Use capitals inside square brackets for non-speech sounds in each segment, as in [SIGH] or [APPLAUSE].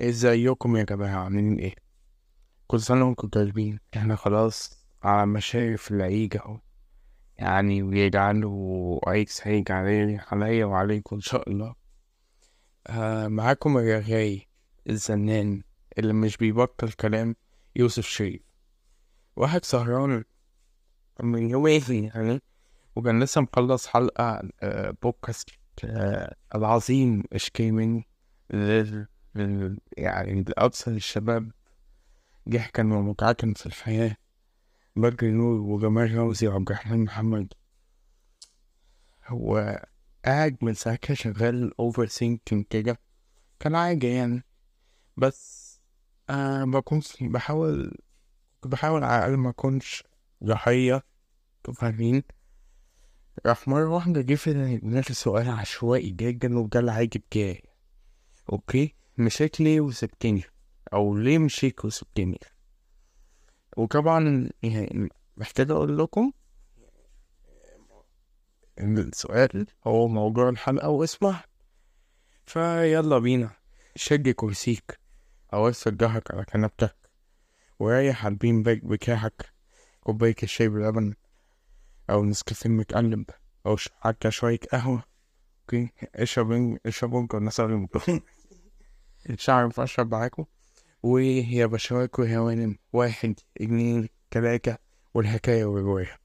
ازيكم يا جماعة عاملين إيه؟ كل سنة وأنتم طيبين. إحنا خلاص على مشارف العيد اهو. يعني ويجعله عيد سعيد علي عليا وعليكم إن شاء الله. آه معاكم الرغاي الزنان اللي مش بيبطل كلام يوسف شريف. واحد سهران من يومين يعني وكان لسه مخلص حلقة آه بودكاست آه العظيم اشكي مني لل- يعني لأقصى الشباب ضحكا ومتعة في الحياة. بدر نور وجمال روزي وعبد الرحمن محمد. هو قاعد من ساعتها شغال overthinking كده. كان عادي يعني. بس ما كنتش بحاول بحاول على الأقل ما أكونش ضحية. فاهمين؟ راح مرة واحدة جه في دماغي سؤال عشوائي جدا وده العادي بتاعي أوكي؟ مشيت ليه وسبتني أو ليه مشيت وسبتني؟ وطبعا يعني محتاج أقول لكم إن السؤال هو موضوع الحلقة واسمه فيلا بينا. شد كرسيك. اسد ظهرك على كنبتك. وريح ال bean bag بتاعك كوباية الشاي بلبن. أو نسكافيه متقلب. ش- حتى شوية قهوة. okay؟ اشرب اشرب انت مثلا عارف اشرب معاكم ويا بشوات ويا هوانم واحد اتنين تلاتة والحكاية والرواية.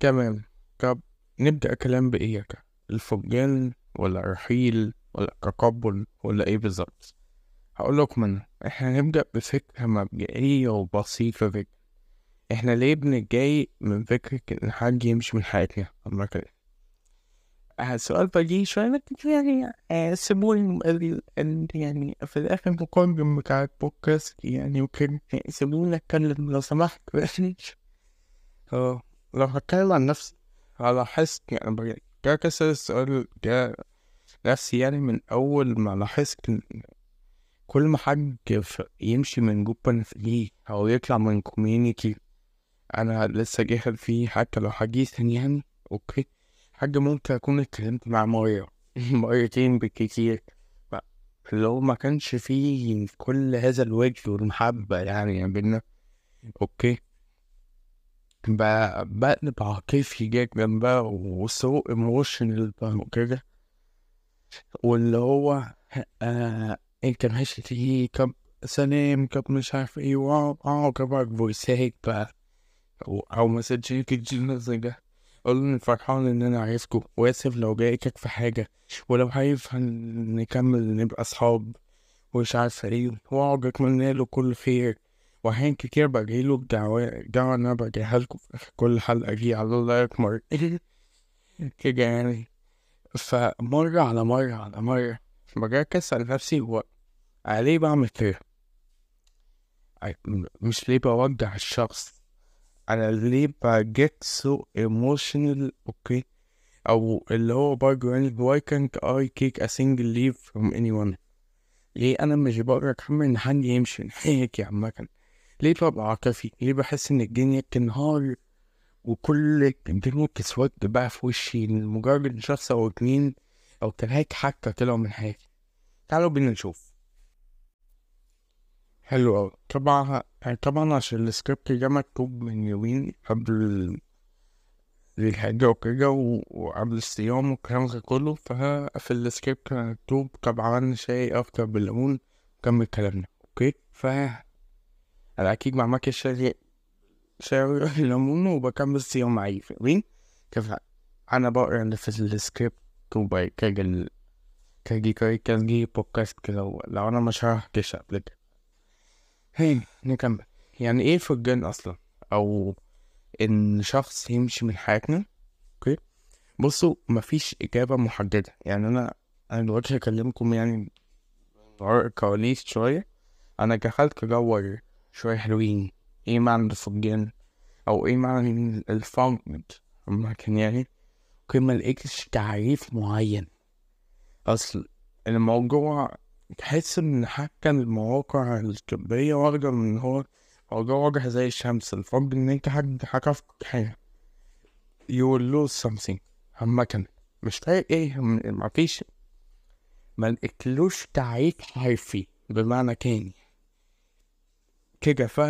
تمام. طب نبدأ كلام بإيه يا كا؟ الفقدان ولا الرحيل ولا التقبل ولا إيه بالظبط؟ هقول لكم أنا إحنا نبدأ بفكرة مبدئية وبسيطة جدا. إحنا ليه بنتضايق من فكرة إن حد يمشي من حياتنا؟ أما كده. آه، السؤال بديهي شوية يعني آه، سيبوني يعني في الآخر مقدم بتاع البودكاست يعني وكده. يعني سيبوني أتكلم لو سمحت. [LAUGHS] آه. لو هتكلم عن نفسي على حس يعني كسر السؤال ده نفسي يعني من أول ما لاحظت كل ما حد يمشي من group أنا فيه أو يطلع من community أنا لسه داخل فيه حتى لو حديثا يعني okay؟ حاجة ممكن أكون اتكلمت مع مرة [LAUGHS] مرتين بالكتير. اللي هو ما كانش فيه كل هذا الود والمحبة يعني بينا okay؟ بقلب عاطفي جدا بقى و so emotional وكده. واللي هو آه انت ماشي تيجي طب سلام طب مش عارف إيه؟ واو واو كبر فويسات بقى. أو, كتير زي ده. أقول له فرحان إن أنا عرفتكم وآسف لو ضايقتك في حاجة. ولو هن- نكمل نبقى أصحاب. ومش عارف إيه. واقعد اتمنى له كل خير. وأحيان كتير بجيله بدعوة دعوة إن أنا بديها لكم في آخر كل حلقة دي على الله يكمر [LAUGHS] كده يعني. فمرة على مرة على مرة بجي أسأل نفسي هو أنا ليه بعمل كده؟ مش ليه بودع الشخص. أنا ليه ب get so emotional okay؟ أو اللي هو برضه يعني why can't I take a single leave from anyone ليه أنا مش بقدر أكمل إن حد يمشي؟ من حياتي عامة ليه ببقى عاطفي ليه بحس إن الدنيا بتنهار وكل الدنيا بتسود بقى في وشي لمجرد إن شخص أو اتنين أو تلاتة حتى طلعوا من حياتي؟ تعالوا بينا نشوف. حلو أوي. طبعا طبعا عشان السكريبت ده مكتوب من يومين قبل الحاجة وكده وقبل الصيام والكلام ده كله ففي السكريبت مكتوب طبعا شاي أخضر بالليمون كمل كلامنا. okay؟ ف أنا أكيد ما عملتش شاي شاي بالليمون [LAUGHS] وبكمل صيام عادي فاهمين؟ كيف أنا بقرأ اللي في السكريبت ال- كاجي كاجي كاجي بودكاست كده لو أنا ما شرحتش قبل كده. هي نكمل. يعني إيه فقدان أصلا؟ أو إن شخص يمشي من حياتنا؟ okay. بصوا مفيش إجابة محددة. يعني أنا أنا دلوقتي هكلمكم يعني ورا الكواليس شوية. أنا دخلت أدور شوية حلوين. إيه معنى الفقدان أو إيه معنى الفقد عامة يعني أوكي ملقتش تعريف معين. أصل الموضوع تحس إن حتى المواقع الطبية واخدة من هو موضوع واضح زي الشمس. الفرق إن أنت حد حكفك حاجة. You will lose something. عامة مش فارق إيه مفيش ملقتلوش تعريف حرفي. بمعنى تاني. كده ف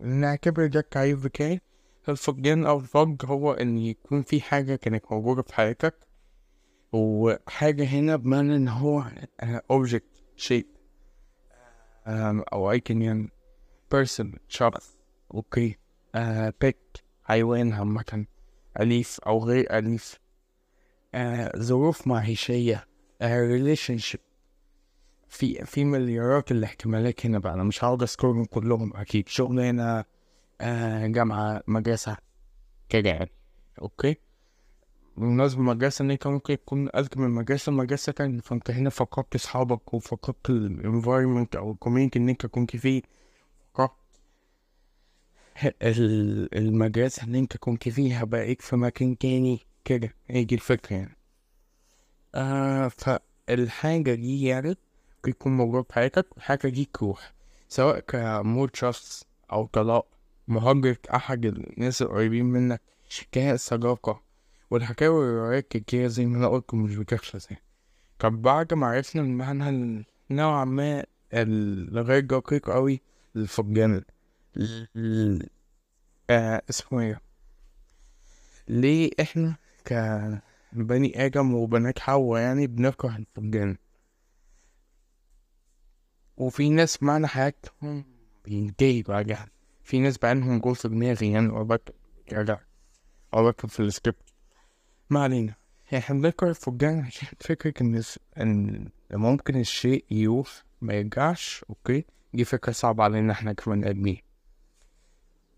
نعتبر ده التعريف بتاعي. الفقدان أو الفقد هو إن يكون في حاجة كانت موجودة في حياتك وحاجة هنا بمعنى إن هو object شيء أو أيكن يعني person شخص okay بيت حيوان عامة أليف أو غير أليف آه، ظروف معيشية relationship في في مليارات الاحتمالات هنا بقى. أنا مش هقعد اذكرهم كلهم أكيد شغلانة آه جامعة مدرسة كده يعني. okay؟ بالمناسبة المدرسة إن أنت ممكن تكون نقلت من مدرسة لمدرسة تانية فأنت هنا فقدت أصحابك وفقدت ال environment أو ال community اللي أنت كنت فيه. فقدت ال- المدرسة اللي أنت كنت فيها بقيت في مكان تاني كده. هي دي الفكرة يعني. آه فالحاجة دي يعني يكون موجود في حياتك والحاجة دي تروح سواء كموت شخص أو طلاق مهاجرة أحد الناس القريبين منك كانت صداقة. والحكاوي والروايات كتير زي ما أنا قلت مش بتخلص يعني. طب بعد ما عرفنا المعنى ال- نوعا ما الغير دقيق أوي ال- آه اسمه إيه؟ ليه إحنا كبني آدم وبنات حواء يعني بنكره الفقدان؟ وفي ناس معنى حياتهم بينتهي بعدها في ناس بقالهم جوه في دماغي يعني وبكتب رجع أو في السكريبت ما علينا. إحنا بنكره الفقدان عشان فكرة إن إن ممكن الشيء يروح ما يرجعش okay؟ دي فكرة صعبة علينا إحنا كبني آدمين.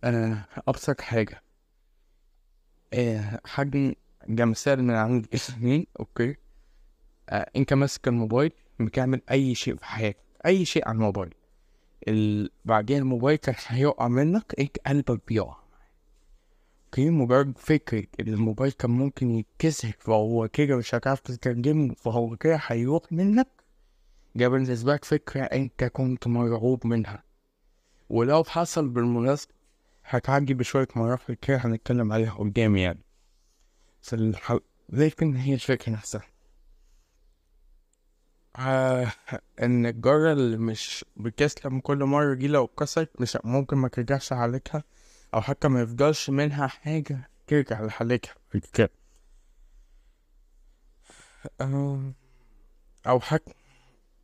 أنا أبسط حاجة. ده مثال من عند اسمين [LAUGHS] okay؟ آه أنت ماسك الموبايل بتعمل أي شيء في حياتك. أي شيء على الموبايل. ال... بعدين الموبايل كان هيقع منك انت قلبك بيقع أوكي؟ مجرد فكرة ان الموبايل كان ممكن يتكسر فهو كده مش هتعرف تترجمه فهو كده هيروح منك. ده بالنسبة لك فكرة أنت كنت مرعوب منها. ولو حصل بالمناسبة هتعدي بشوية مراحل كده هنتكلم عليها قدام يعني. لكن هي الفكرة نفسها. آه إن الجارة اللي مش بتسلم كل مرة دي لو اتكسرت مش ممكن ما ترجعش حالتها أو حتى ما يفضلش منها حاجة ترجع لحالتها آه، أو حتى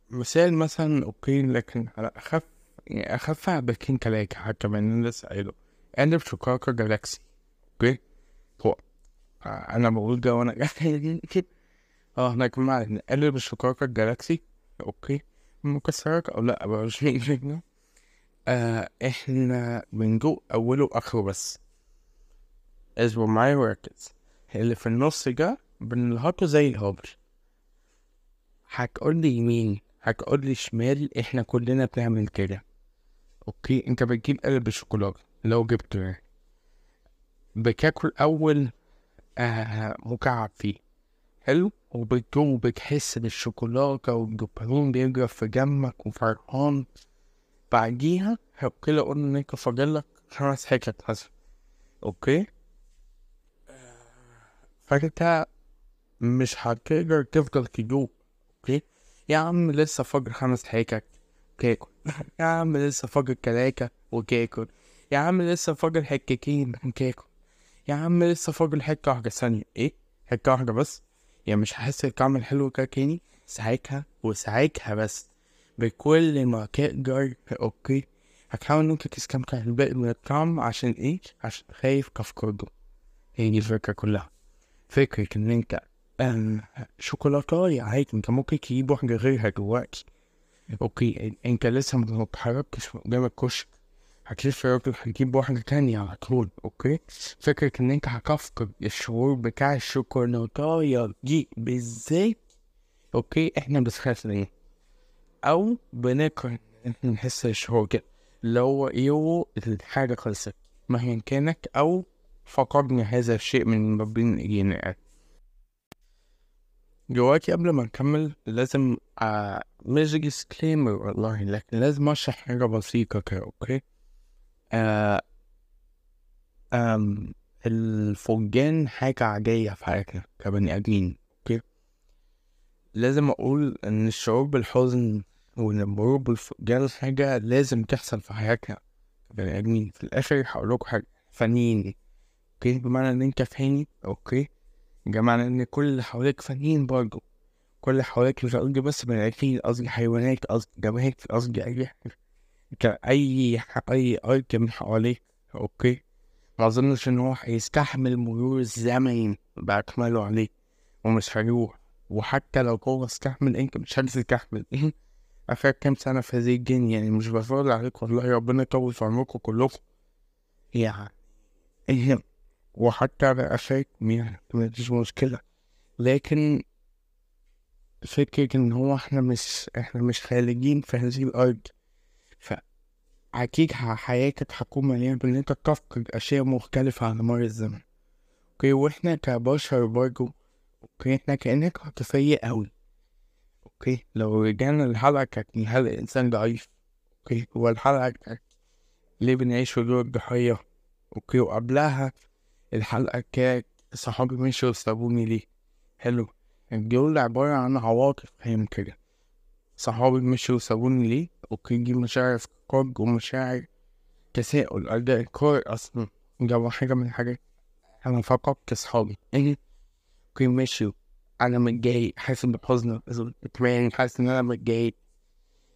مثال مثلا okay لكن على أخف يعني أخف حبتين تلاته حتى من اللي لسه قايله قالب شوكولاتة جالاكسي okay؟ هو آه، أنا بقول ده وأنا [LAUGHS] آه أنا كمان قالب الشوكولاتة الجالاكسي. okay. مكسرات أو لا؟ مش فاكر آه إحنا بندوق أوله وآخره بس. اصبر معايا وركز اللي في النص ده بنلهقه زي الهبل هتقول لي يمين هتقول لي شمال إحنا كلنا بنعمل كده. أوكي. أنت بتجيب قلب الشوكولاته. لو جبته يعني. بتاكل أول آه مكعب فيه. حلو؟ وبتقوم بتحس بالشوكولاتة والدوبامين بيجري في دمك وفرحان. بعديها كده قلنا انت فاضلك خمس حتت مثلا. okay؟ فانت مش هتقدر تفضل تدوق okay؟ يا عم لسه فاضل خمس حتت. وتاكل يا عم لسه فاضل تلاتة وتاكل. يا عم لسه فاضل حتتين وتاكل يا عم لسه فاضل حتة واحدة. ثانية. إيه؟ حتة واحدة بس. يعني مش هحس الطعم الحلو تاني ساعتها وساعتها بس بكل ما تقدر okay؟ هتحاول إن أنت تستمتع بالباقي من الطعم عشان إيه؟ عشان خايف تفقده هي دي الفكرة كلها. فكرة إن أنت آم، شوكولاتاية عادي أنت ممكن تجيب واحدة غيرها دلوقتي. okay؟ أنت لسه ما اتحركتش قدام الكشك هتلف للراجل هتجيب واحدة تانية على طول okay؟ فكرة إن أنت هتفقد الشعور بتاع الشوكولاتاية دي بالذات okay؟ إحنا بنخاف ليه أو بنكره إن إحنا نحس الشعور كده. اللي هو يوه الحاجة خلصت. مهما كانت أو فقدنا هذا الشيء من بين إيدينا. دلوقتي قبل ما نكمل لازم آه مش disclaimer والله لكن لازم أشرح حاجة بسيطة كده okay؟ آه آم الفقدان حاجة عادية في حياتنا كبني آدمين okay؟ لازم أقول إن الشعور بالحزن والمرور بالفقدان حاجة لازم تحصل في حياتنا كبني آدمين. في الآخر هقولكوا حاجة فانيين okay؟ بمعنى إن أنت فاني okay؟ بمعنى إن كل اللي حواليك فانيين برضه. كل اللي حواليك مش قصدي بس بني آدمين قصدي حيوانات قصدي جماهير قصدي أي حاجة. كأي أي item حواليك okay. ما أظنش إن هو هيستحمل مرور الزمن باكمله عليه. ومش هيروح. وحتى لو هو استحمل أنت مش هتستحمل [LAUGHS] آخر كام سنة في هذه الدنيا يعني مش بفضل عليك والله ربنا يطول في عمركم كلكم. يعني. إيه. وحتى أخاكم يعني مفيش مشكلة. لكن فكرة إن هو إحنا مش إحنا مش خالدين في هذه الأرض. أكيد حياتك هتكون مليانة بإن أنت تفقد أشياء مختلفة على مر الزمن. okay؟ وإحنا كبشر برضه okay؟ إحنا كائنات عاطفية أوي. okay؟ لو رجعنا للحلقة كانت هل الإنسان ضعيف؟ okay؟ هو كانت ليه بنعيش في دور الضحية؟ okay؟ وقبلها الحلقة كانت صحابي مشوا وسابوني ليه؟ حلو. الجولة عبارة عن عواطف فاهم كده. صحابي مشوا وسابوني ليه؟ دي مشاعر افتقاد ومشاعر تساؤل. أداء إنكار أصلا. ده حاجة من الحاجات أنا فقدت صحابي إيه؟ okay مشوا أنا متضايق حاسس بحزن إطمئنان حاسس إن أنا متضايق.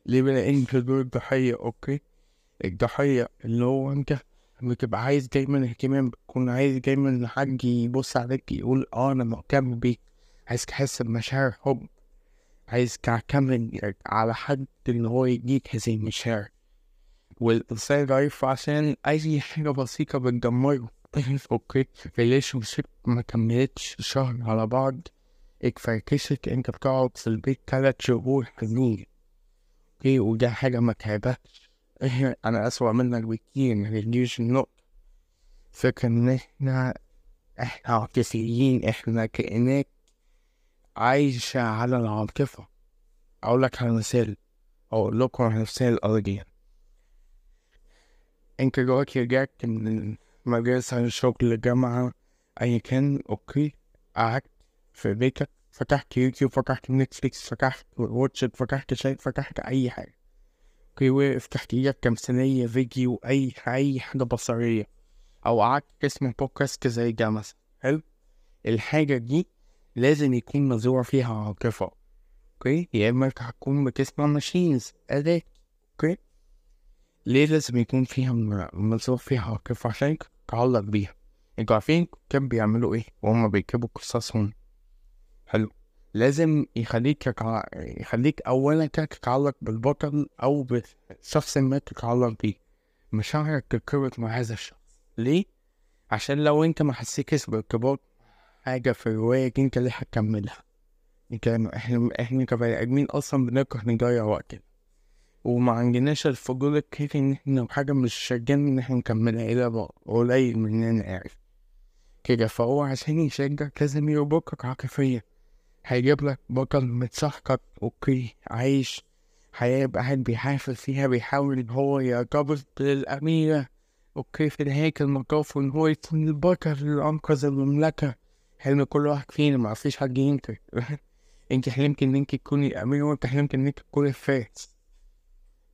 ليه بلاقيني في دور الضحية okay؟ الضحية اللي هو أنت بتبقى عايز دايما اهتمام بتكون عايز دايما حد يبص عليك يقول آه أنا مهتم بيك. عايز تحس بمشاعر حب. عايز تعتمد على حد إن هو يديك هذه المشاعر. والإنسان ضعيف عشان أي حاجة بسيطة بتدمره. okay relationship ما كملتش شهر على بعض. اتفركشت أنت بتقعد في البيت تلات شهور حلوين. okay وده حاجة ما تعبكش أنا أسوأ منك بكتير. ما تجيش النقطة. فكرة إن إحنا إحنا عاطفيين. إحنا كائنات عايشة على العاطفة. أقول لك على مثال أقول لكم على مثال أرضي أنت دلوقتي رجعت من المدرسة الشغل الجامعة أي كان okay. قعدت في بيتك فتحت يوتيوب فتحت نتفليكس فتحت Watch it فتحت شاهد فتحت أي حاجة. okay وقف تحت إيدك تمثيلية فيديو أي أي حاجة بصرية. أو قعدت تسمع بودكاست زي ده مثلا. حلو؟ الحاجة دي لازم يكون مزروع فيها عاطفة okay؟ يا إما هتكون بتسمع machines أداة okay؟ ليه لازم يكون فيها مزروع فيها عاطفة؟ عشان تتعلق بيها. أنتوا عارفين كان بيعملوا إيه وهم بيكتبوا قصصهم؟ حلو. لازم يخليك يكع... يخليك اولا تتعلق بالبطل أو بالشخص ما تتعلق بيه. مشاعرك ترتبط مع هذا الشخص. ليه؟ عشان لو أنت ما حسيتش بارتباط حاجة في الرواية انت اللي هتكملها إحنا إحنا كبني آدمين أصلا بنكره نضيع وقتنا وما عندناش الفضول الكافي إن إحنا لو حاجة مش شجعنا إن إحنا نكملها إلا قليل مننا عارف كده فهو عشان يشجعك لازم يربطك عاطفيا هيجيب لك بطل متسحقط أوكي عايش. حياة قاعد بيحافظ فيها بيحاول إن هو يرتبط بالأميرة. أوكي في نهاية المطاف وإن هو يكون البطل اللي أنقذ المملكة. حلم كل واحد فينا ما فيش حد ينكر. [LAUGHS] انت حلمت ان انت تكوني امير وانت حلمت ان انت تكوني فارس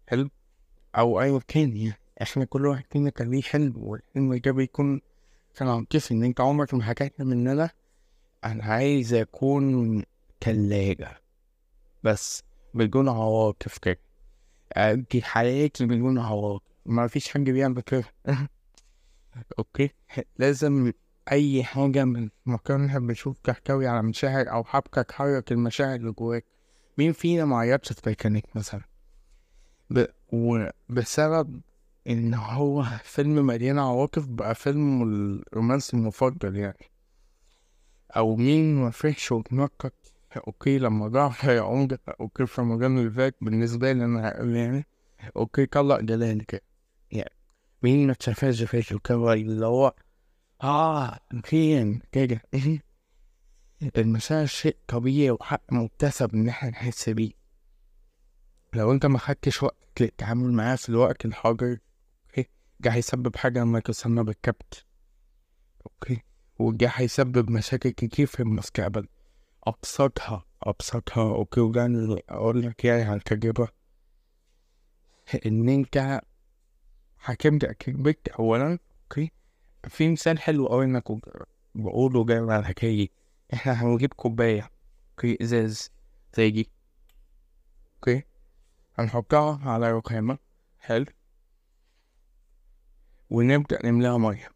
حلو؟ أو أيوه كان يعني. إحنا كل واحد فينا كان ليه حلم والحلم ده بيكون كان عاطفي ان انت عمرك ما حكيت من أنا أنا عايز اكون تلاجة. بس بدون عواطف كده. ادي حياتي بدون عواطف. ما فيش حد بيعمل كده. [LAUGHS] okay؟ لازم أي حاجة من مكانها بنشوف تحتوي على مشاعر أو حبكة تحرك المشاعر اللي جواك مين فينا معيطش في تايتانيك مثلا؟ ب... وبسبب إن هو فيلم مليان عواطف بقى فيلم الرومانسي المفضل يعني. أو مين مفرحش واتنطط أوكي لما ضاع يا عمدة أوكي في رمضان اللي فات بالنسبة لي أنا يعني أوكي طلق جلال كده يعني. مين ما تشافهاش في الكوالي اللي هو آه فين كده. المشاعر شيء طبيعي وحق مكتسب إن إحنا نحس بيه. لو أنت ما خدتش وقت للتعامل معاه في الوقت الحاضر أوكي ده هيسبب حاجة ما تسمى بالكبت. okay وده هيسبب مشاكل كتير في المستقبل. أبسطها أبسطها okay اللي أقول لك يعني عن تجربة إن أنت هتبدأ كبرت أولا okay في مثال حلو أوي إنك بقوله جاي على الحكاية دي. إحنا هنجيب كوباية okay إزاز زي دي. okay؟ هنحطها على رخامة. حلو. ونبدأ نملاها مية.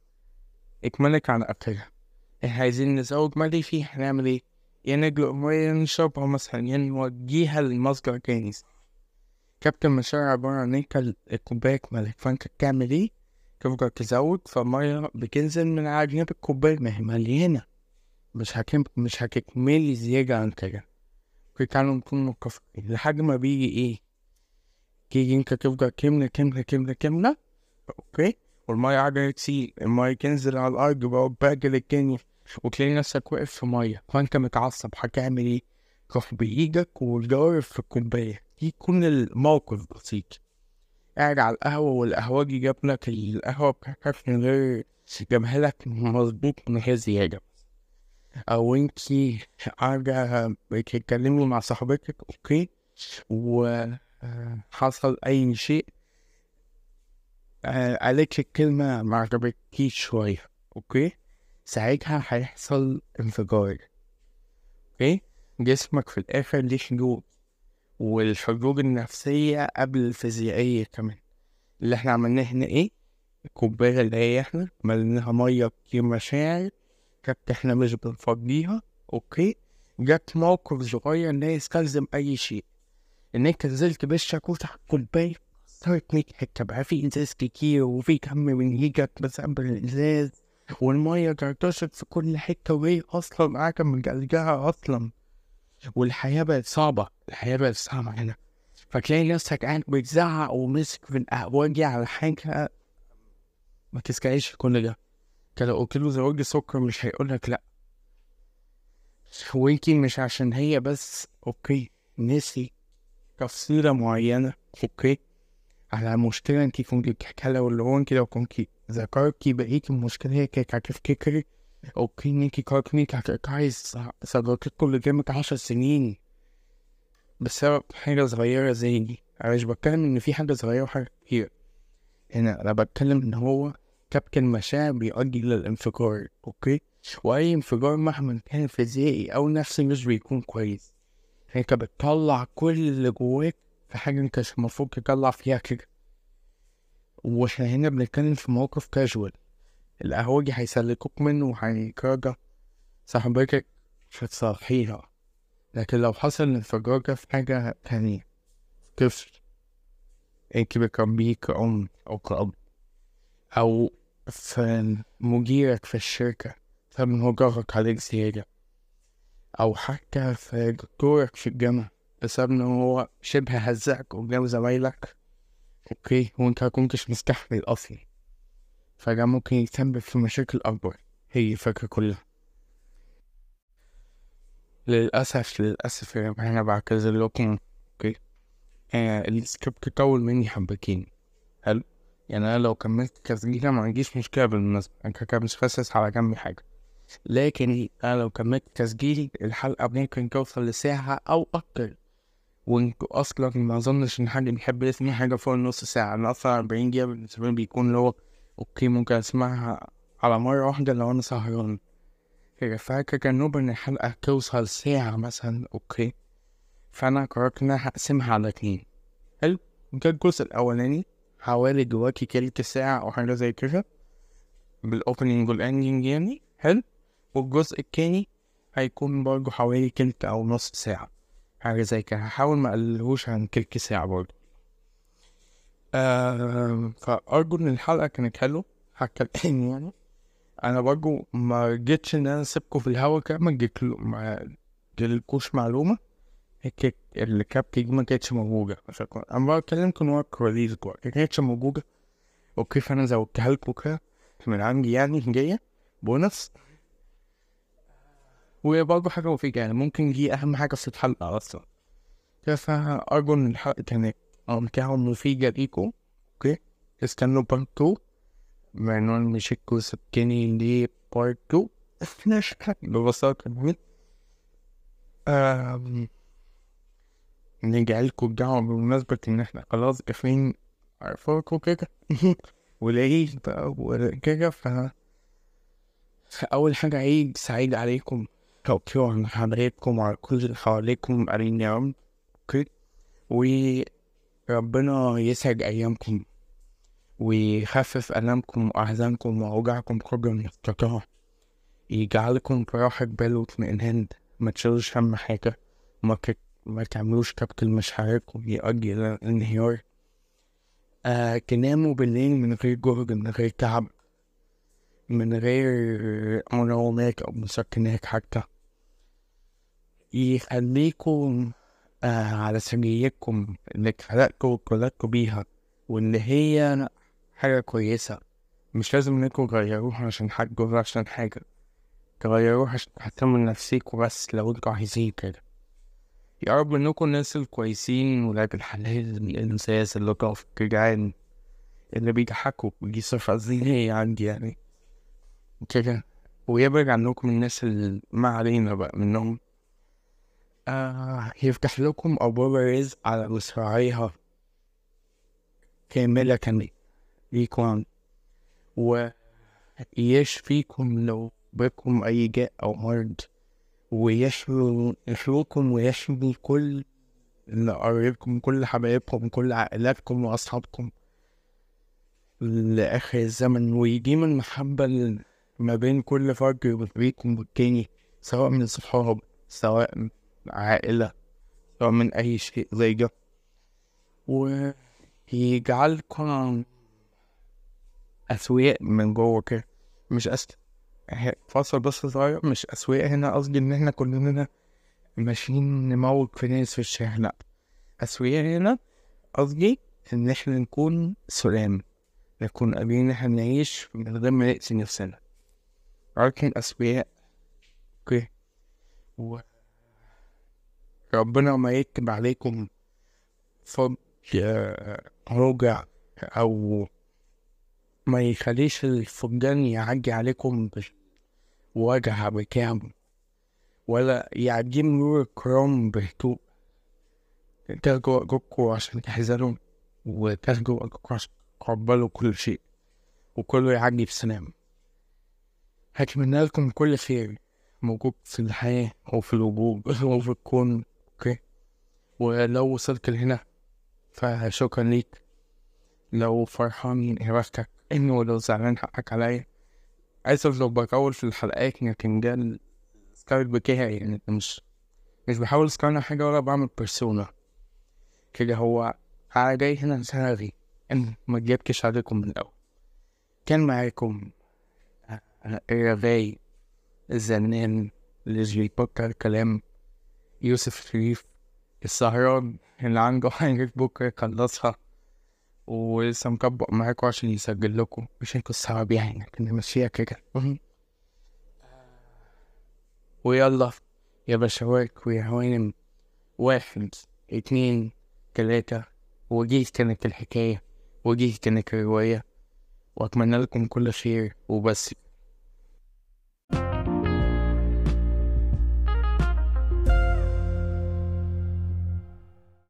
اكملك على آخرها. إحنا عايزين نزود ملي فيها هنعمل إيه؟ يا ندلق مية نشربها مثلا يا نوديها لمصدر تاني كابتن المشاعر عبارة عن انت الكوباية اكملت فأنت بتعمل إيه؟ تفضل تزود فالمية بتنزل من على جنب الكوباية ما هي مليانة مش هكم مش هتكملي زيادة عن كده. تعالوا نكون متفقين لحد ما بيجي إيه؟ تيجي انت تفضل كملة كملة كملة كملة okay؟ والمية قاعدة تسيل المية تنزل على الأرض بقى باجل الدنيا وتلاقي نفسك واقف في مية. فأنت متعصب. هتعمل إيه؟ تروح بإيدك وتجرب في الكوباية. يكون الموقف بسيط. قاعد على القهوة والقهوجي جاب لك القهوة بتاعتك من غير جابها لك مظبوط من غير زيادة. أو انتي قاعدة بتتكلمي مع صاحبتك okay؟ وحصل أي شيء قالت لك كلمة ما عجبتكيش شوية okay؟ ساعتها هيحصل انفجار okay؟ جسمك في الآخر ليه حدود. والحدود النفسية قبل الفيزيائية كمان. اللي إحنا عملناه هنا إيه؟ الكوباية اللي هي إحنا مليناها مية مشاعر كانت إحنا مش بنفضيها أوكي؟ جت موقف صغير لا يستلزم أي شيء. إن أنت نزلت بالشاكوش على الكوباية صارت ميت حتة بقى في إزاز كتير وفي كم من هيجت بسبب الإزاز والمية ترتشت في كل حتة وهي أصلا قاعدة مجلجها أصلا. والحياة بقت صعبة الحياة بقت صعبة هنا. فتلاقي نفسك قاعد بتزعق ومسك في القهوجي على حاجة ما تسكعيش في كل ده. انت لو قلت له زواج سكر مش هيقولك لأ. ويمكن مش عشان هي بس أوكي. نسي تفصيلة معينة أوكي. على مشكلة انت كنت بتحكيها له اللي هو انت لو كنت ذكرتي بقية المشكلة هي كانت هتفتكري. أوكي انك كاركنيك هتقطعي صداقتكم اللي قدامك عشر سنين. بسبب حاجة صغيرة زي دي. أنا مش بتكلم إن في حاجة صغيرة وحاجة كبيرة. هنا أنا بتكلم إن هو كبك المشاعر بيؤدي للانفجار أوكي؟ وأي انفجار مهما كان فيزيائي أو نفسي مش بيكون كويس. أنت بتطلع كل اللي جواك في حاجة أنت مش المفروض تطلع فيها كده. وإحنا هنا بنتكلم في موقف كاجوال القهوجي هيسلكوك منه وهيكرجع صاحبتك مش هتصحيها لكن لو حصل انفجار ده في حاجة تانية طفل انت بتربيه كأم أو كأب أو في مديرك في الشركة فمن هو جرك عليك زيادة؟ أو حتى في دكتورك في الجامعة بسبب إن هو شبه هزقك قدام زمايلك؟ أوكي وأنت مكنتش مستحمل أصلا. فده ممكن يسبب في مشاكل أكبر هي الفكرة كلها. للأسف للأسف يا جماعة أنا بعتذر لكم okay؟ آه السكريبت طول مني حبتين حلو؟ يعني أنا لو كملت تسجيل ما عنديش مشكلة بالمناسبة أنا كده مش حاسس على جنبي حاجة. لكن أنا لو كملت تسجيل الحلقة ممكن توصل لساعة أو أكتر. وانتوا أصلا ما أظنش إن حد بيحب يسمع حاجة فوق النص ساعة أنا أصلا أربعين دقيقة بالنسبة لي بيكون اللي هو okay ممكن أسمعها على مرة واحدة لو أنا سهران هي فاكرة كان إن الحلقة توصل ساعة مثلا okay. فأنا قررت إن أنا هقسمها على اتنين. حلو؟ ده الجزء الأولاني حوالي دلوقتي تلت ساعة أو حاجة زي كده. بال opening وال ending يعني. حلو؟ والجزء التاني هيكون برضه حوالي تلت أو نص ساعة. حاجة زي كده. هحاول ما أقللهوش عن تلت ساعة برضه. آه فأرجو إن الحلقة كانت حلوة. هتكلم يعني. أنا برضه ما جيتش إن أنا أسيبكم في الهوا كده ما جيت ما جيلكوش معلومة. هيك الكابتن دي ما كانتش موجودة. عشان أنا بكلمكم ورا الكواليس جوا ما كانتش موجودة. okay فأنا زودتها لكم كده من عندي يعني جاية. بونص. وبرضه حاجة مفيدة يعني ممكن دي أهم حاجة في الحلقة أصلا. فأرجو إن الحلقة كانت ممتعة ومفيدة ليكم okay؟ استنوا part 2 بعنوان مشيت وسبتني ليه part 2 ببساطة آم، نرجع لكم الدعوة بمناسبة إن إحنا خلاص داخلين عارفاكوا كده. [LAUGHS] والعيد وكده ف أول حاجة عيد سعيد عليكم. توقيع عن حضراتكم وعلى كل اللي حواليكم أمين يا رب أوكي وربنا يسعد أيامكم ويخفف ألامكم وأحزانكم وأوجاعكم قدر المستطاع يجعلكم في راحة بال واطمئنان. ما تشيلوش هم حاجة. ما, ك... ما تعملوش كبت مشاعركم يؤدي إلى الانهيار آه تناموا بالليل من غير جهد من غير تعب من غير منومات أو مسكنات حتى. يخليكم آه على سجيتكم اللي اتخلقتوا واتولدتوا بيها واللي هي حاجة كويسة. مش لازم انكم تغيروها عشان حد ولا عشان حاجة. تغيروها عشان تهتموا لنفسيكوا بس لو أنتوا عايزين كده. يا رب إنكم الناس الكويسين ولاد الحلال الإنساس اللطاف الجدعان اللي بيضحكوا ودي صفة ذهنية عندي يعني. كده. ويبعد عنكم الناس اللي ما علينا بقى منهم. آه يفتح لكم أبواب الرزق على مصراعيها. كاملة ليكم ويشفيكم لو بكم أي جاء أو مرض. ويشفي يشفيكم ويشفي كل اللي قريبكم كل حبايبكم كل عائلاتكم وأصحابكم. لآخر الزمن. ويديم المحبة ال- ما بين كل فرد وبينكم والتاني سواء من صحاب سواء عائلة سواء من أي شيء زي ده ويجعلكم أسوياء من جوه كده. مش أس فاصل بس صغير مش أسوياء هنا قصدي إن إحنا كلنا ماشيين نموت في ناس في الشارع لأ. أسوياء هنا قصدي إن إحنا نكون سلام نكون قادرين إن إحنا نعيش من غير ما نأذي نفسنا. لكن أسوياء أوكي. و ربنا ما يكتب عليكم آه، رجع أو ما يخليش الفقدان يعدي عليكم بوجع بكام. ولا يعدي مرور الكرام بهدوء ترجعوا أجوكوا عشان تحزنوا وترجعوا أجوكوا عشان تقبلوا كل شيء وكله يعدي بسلام. هتمنى لكم كل خير موجود في الحياة وفي الوجود وفي الكون. ولو وصلت لهنا فشكرا ليك. لو فرحان من إرادتك إنه لو زعلان حقك عليا. آسف لو بطول في الحلقات لكن ده الستايل بتاعي يعني مش مش بحاول اسكرنا حاجة ولا بعمل بيرسونا كده هو أنا جاي هنا سهري إن ما جبتش عليكم من الأول. كان معاكم الرغاي الزنان اللي بيفكر كلام؟ يوسف شريف. السهران اللي عنده حاجة بكرة يخلصها. ولسه مكبق معاكوا عشان يسجل لكم. مش السبب يعني لكن نمشيها كده. ويلا يا بشوات ويا هوانم واحد اتنين تلاتة. ودي كانت الحكاية. ودي كانت الرواية. وأتمنى لكم كل خير وبس.